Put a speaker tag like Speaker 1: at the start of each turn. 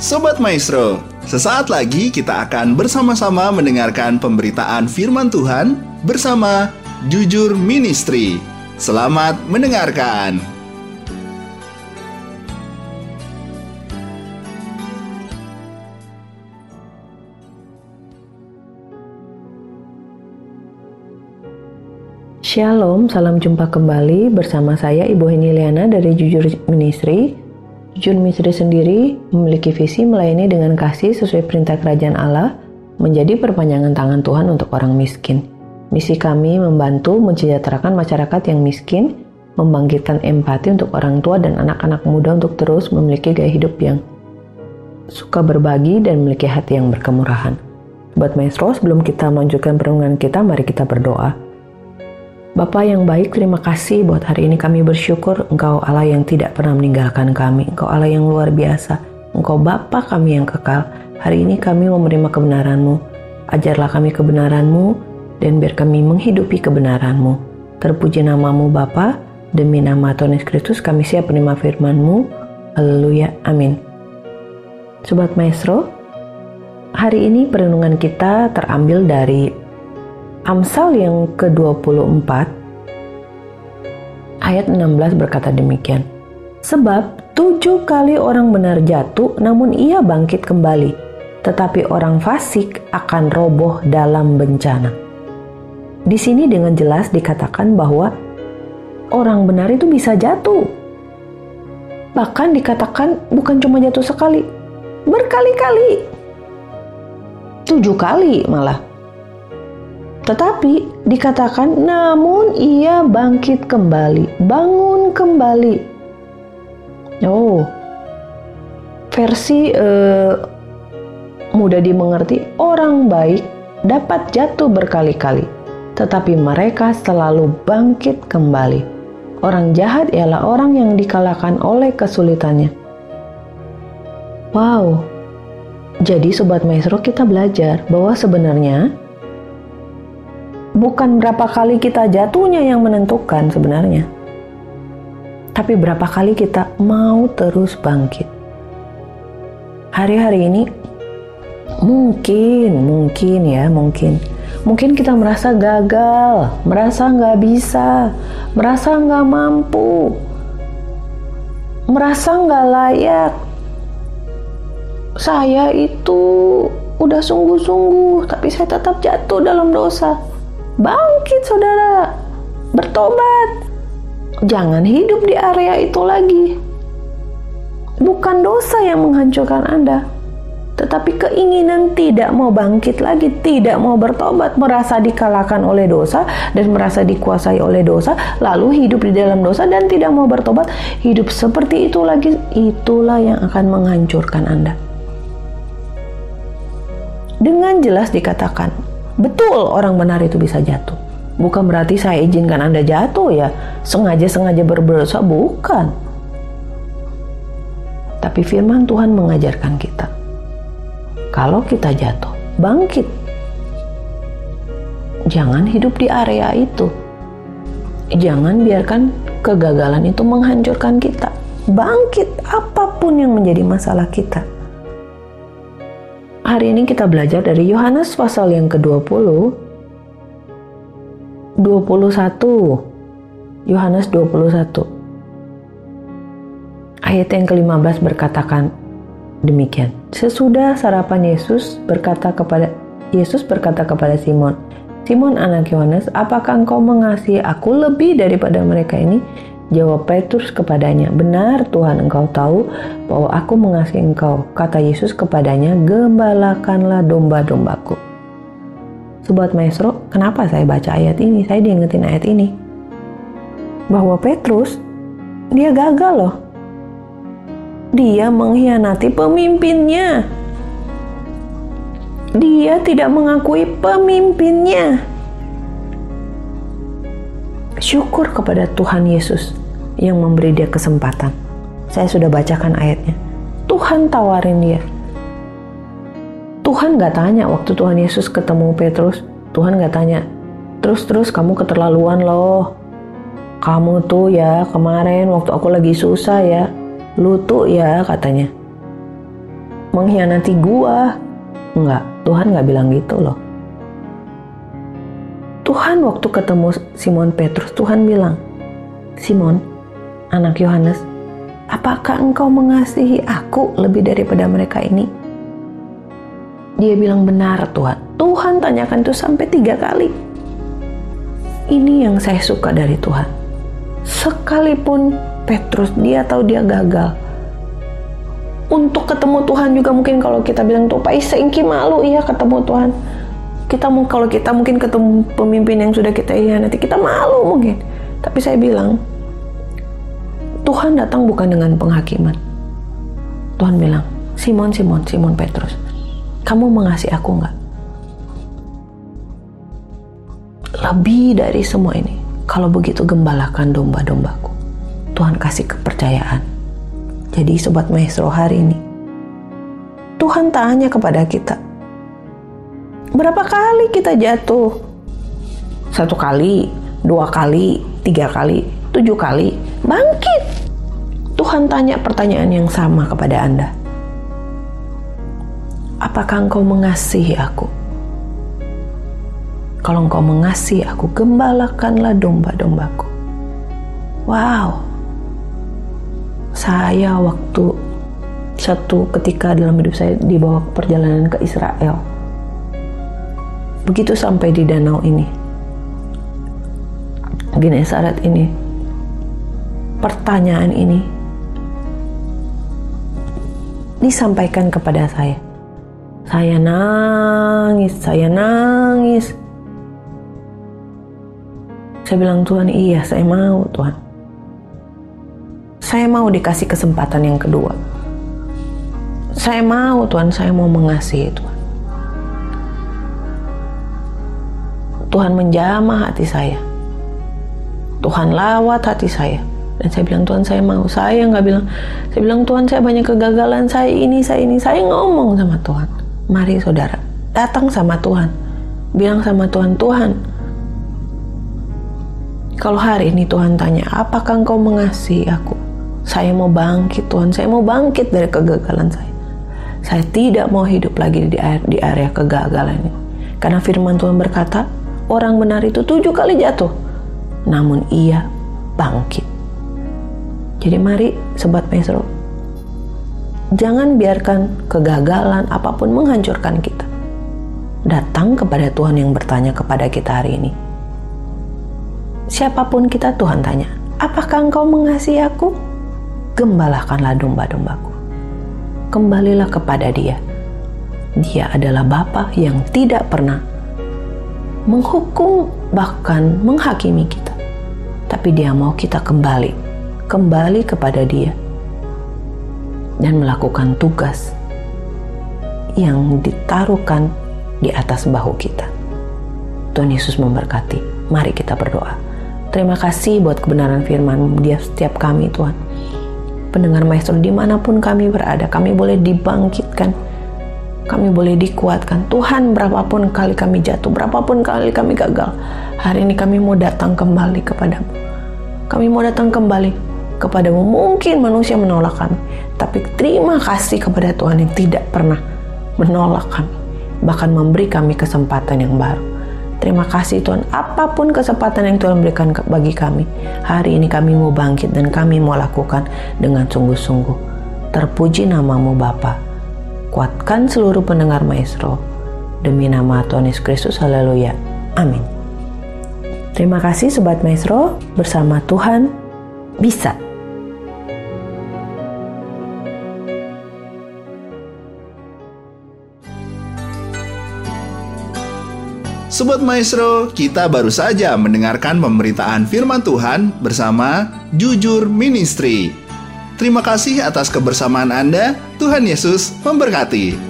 Speaker 1: Sobat Maestro, sesaat lagi kita akan bersama-sama mendengarkan pemberitaan firman Tuhan bersama Jujur Ministry. Selamat mendengarkan.
Speaker 2: Shalom, salam jumpa kembali bersama saya Ibu Heni Liana dari Jujur Ministry Jujur Misri sendiri memiliki visi melayani dengan kasih sesuai perintah kerajaan Allah, menjadi perpanjangan tangan Tuhan untuk orang miskin. Misi kami membantu mensejahterakan masyarakat yang miskin, membangkitkan empati untuk orang tua dan anak-anak muda untuk terus memiliki gaya hidup yang suka berbagi dan memiliki hati yang berkemurahan. Buat Maestro, sebelum kita melanjutkan perenungan kita, mari kita berdoa. Bapak yang baik, terima kasih buat hari ini kami bersyukur Engkau Allah yang tidak pernah meninggalkan kami. Engkau Allah yang luar biasa. Engkau Bapa kami yang kekal. Hari ini kami mau menerima kebenaran-Mu. Ajarlah kami kebenaran-Mu dan biar kami menghidupi kebenaran-Mu. Terpuji namamu Bapa, demi nama Tuhan Yesus Kristus kami siap menerima firman-Mu. Haleluya, amin. Sobat Maestro, hari ini perenungan kita terambil dari Amsal yang ke-24 ayat 16 berkata demikian. Sebab tujuh kali orang benar jatuh namun ia bangkit kembali. Tetapi orang fasik akan roboh dalam bencana. Di sini dengan jelas dikatakan bahwa orang benar itu bisa jatuh. Bahkan dikatakan bukan cuma jatuh sekali, berkali-kali. Tujuh kali malah tetapi dikatakan namun ia bangkit kembali, bangun kembali. Oh, versi eh, mudah dimengerti, orang baik dapat jatuh berkali-kali, tetapi mereka selalu bangkit kembali. Orang jahat ialah orang yang dikalahkan oleh kesulitannya. Wow, jadi sobat maestro kita belajar bahwa sebenarnya bukan berapa kali kita jatuhnya yang menentukan sebenarnya, tapi berapa kali kita mau terus bangkit. Hari-hari ini mungkin, mungkin ya, mungkin, mungkin kita merasa gagal, merasa nggak bisa, merasa nggak mampu, merasa nggak layak. Saya itu udah sungguh-sungguh, tapi saya tetap jatuh dalam dosa Bangkit saudara, bertobat. Jangan hidup di area itu lagi. Bukan dosa yang menghancurkan Anda, tetapi keinginan tidak mau bangkit lagi, tidak mau bertobat, merasa dikalahkan oleh dosa dan merasa dikuasai oleh dosa, lalu hidup di dalam dosa dan tidak mau bertobat, hidup seperti itu lagi, itulah yang akan menghancurkan Anda. Dengan jelas dikatakan, Betul orang benar itu bisa jatuh. Bukan berarti saya izinkan Anda jatuh ya, sengaja-sengaja berdosa, bukan. Tapi firman Tuhan mengajarkan kita. Kalau kita jatuh, bangkit. Jangan hidup di area itu. Jangan biarkan kegagalan itu menghancurkan kita. Bangkit apa pun yang menjadi masalah kita Hari ini kita belajar dari Yohanes pasal yang ke-20 21 Yohanes 21 Ayat yang ke-15 berkatakan demikian. Sesudah sarapan Yesus berkata kepada Yesus berkata kepada Simon, Simon anak Yohanes, apakah engkau mengasihi aku lebih daripada mereka ini? Jawab Petrus kepadanya, Benar Tuhan engkau tahu bahwa aku mengasihi engkau. Kata Yesus kepadanya, Gembalakanlah domba-dombaku. Sobat Maestro, kenapa saya baca ayat ini? Saya diingetin ayat ini. Bahwa Petrus, dia gagal loh. Dia mengkhianati pemimpinnya. Dia tidak mengakui pemimpinnya syukur kepada Tuhan Yesus yang memberi dia kesempatan. Saya sudah bacakan ayatnya. Tuhan tawarin dia. Tuhan gak tanya waktu Tuhan Yesus ketemu Petrus. Tuhan gak tanya, terus-terus kamu keterlaluan loh. Kamu tuh ya kemarin waktu aku lagi susah ya, lu tuh ya katanya. mengkhianati gua. Enggak, Tuhan nggak bilang gitu loh. Tuhan waktu ketemu Simon Petrus, Tuhan bilang, Simon, anak Yohanes, apakah engkau mengasihi aku lebih daripada mereka ini? Dia bilang benar Tuhan. Tuhan tanyakan itu sampai tiga kali. Ini yang saya suka dari Tuhan. Sekalipun Petrus dia tahu dia gagal, untuk ketemu Tuhan juga mungkin kalau kita bilang tuh Pak Isengki malu iya ketemu Tuhan kita mau kalau kita mungkin ketemu pemimpin yang sudah kita iya nanti kita malu mungkin. Tapi saya bilang Tuhan datang bukan dengan penghakiman. Tuhan bilang Simon Simon Simon Petrus kamu mengasihi aku nggak? Lebih dari semua ini kalau begitu gembalakan domba-dombaku. Tuhan kasih kepercayaan. Jadi sobat maestro hari ini, Tuhan tanya kepada kita, berapa kali kita jatuh? Satu kali, dua kali, tiga kali, tujuh kali, bangkit. Tuhan tanya pertanyaan yang sama kepada Anda. Apakah engkau mengasihi aku? Kalau engkau mengasihi aku, gembalakanlah domba-dombaku. Wow, saya waktu satu ketika dalam hidup saya dibawa perjalanan ke Israel. Begitu sampai di danau ini, Genesaret ini, pertanyaan ini disampaikan kepada saya. Saya nangis, saya nangis. Saya bilang, Tuhan, iya saya mau Tuhan saya mau dikasih kesempatan yang kedua. Saya mau Tuhan, saya mau mengasihi Tuhan. Tuhan menjamah hati saya. Tuhan lawat hati saya. Dan saya bilang Tuhan saya mau. Saya nggak bilang. Saya bilang Tuhan saya banyak kegagalan. Saya ini, saya ini. Saya ngomong sama Tuhan. Mari saudara, datang sama Tuhan. Bilang sama Tuhan, Tuhan, kalau hari ini Tuhan tanya, apakah engkau mengasihi aku? Saya mau bangkit Tuhan, saya mau bangkit dari kegagalan saya. Saya tidak mau hidup lagi di di area kegagalan ini. Karena firman Tuhan berkata, orang benar itu tujuh kali jatuh, namun ia bangkit. Jadi mari Sobat Mesro, jangan biarkan kegagalan apa pun menghancurkan kita. Datang kepada Tuhan yang bertanya kepada kita hari ini. Siapa pun kita Tuhan tanya, apakah engkau mengasihi aku? gembalakanlah domba-dombaku. Kembalilah kepada dia. Dia adalah Bapa yang tidak pernah menghukum bahkan menghakimi kita. Tapi dia mau kita kembali, kembali kepada dia dan melakukan tugas yang ditaruhkan di atas bahu kita. Tuhan Yesus memberkati. Mari kita berdoa. Terima kasih buat kebenaran firman dia setiap kami Tuhan pendengar maestro di mana pun kami berada kami boleh dibangkitkan kami boleh dikuatkan Tuhan berapapun kali kami jatuh berapapun kali kami gagal hari ini kami mau datang kembali kepadamu kami mau datang kembali kepadamu mungkin manusia menolak kami tapi terima kasih kepada Tuhan yang tidak pernah menolak kami bahkan memberi kami kesempatan yang baru Terima kasih Tuhan, apa pun kesempatan yang Tuhan berikan bagi kami. Hari ini kami mau bangkit dan kami mau lakukan dengan sungguh-sungguh. Terpuji namamu Bapa. Kuatkan seluruh pendengar maestro. Demi nama Tuhan Yesus Kristus, haleluya. Amin. Terima kasih Sobat Maestro, bersama Tuhan bisa.
Speaker 1: Sobat Maestro, kita baru saja mendengarkan pemberitaan firman Tuhan bersama Jujur Ministry. Terima kasih atas kebersamaan Anda. Tuhan Yesus memberkati.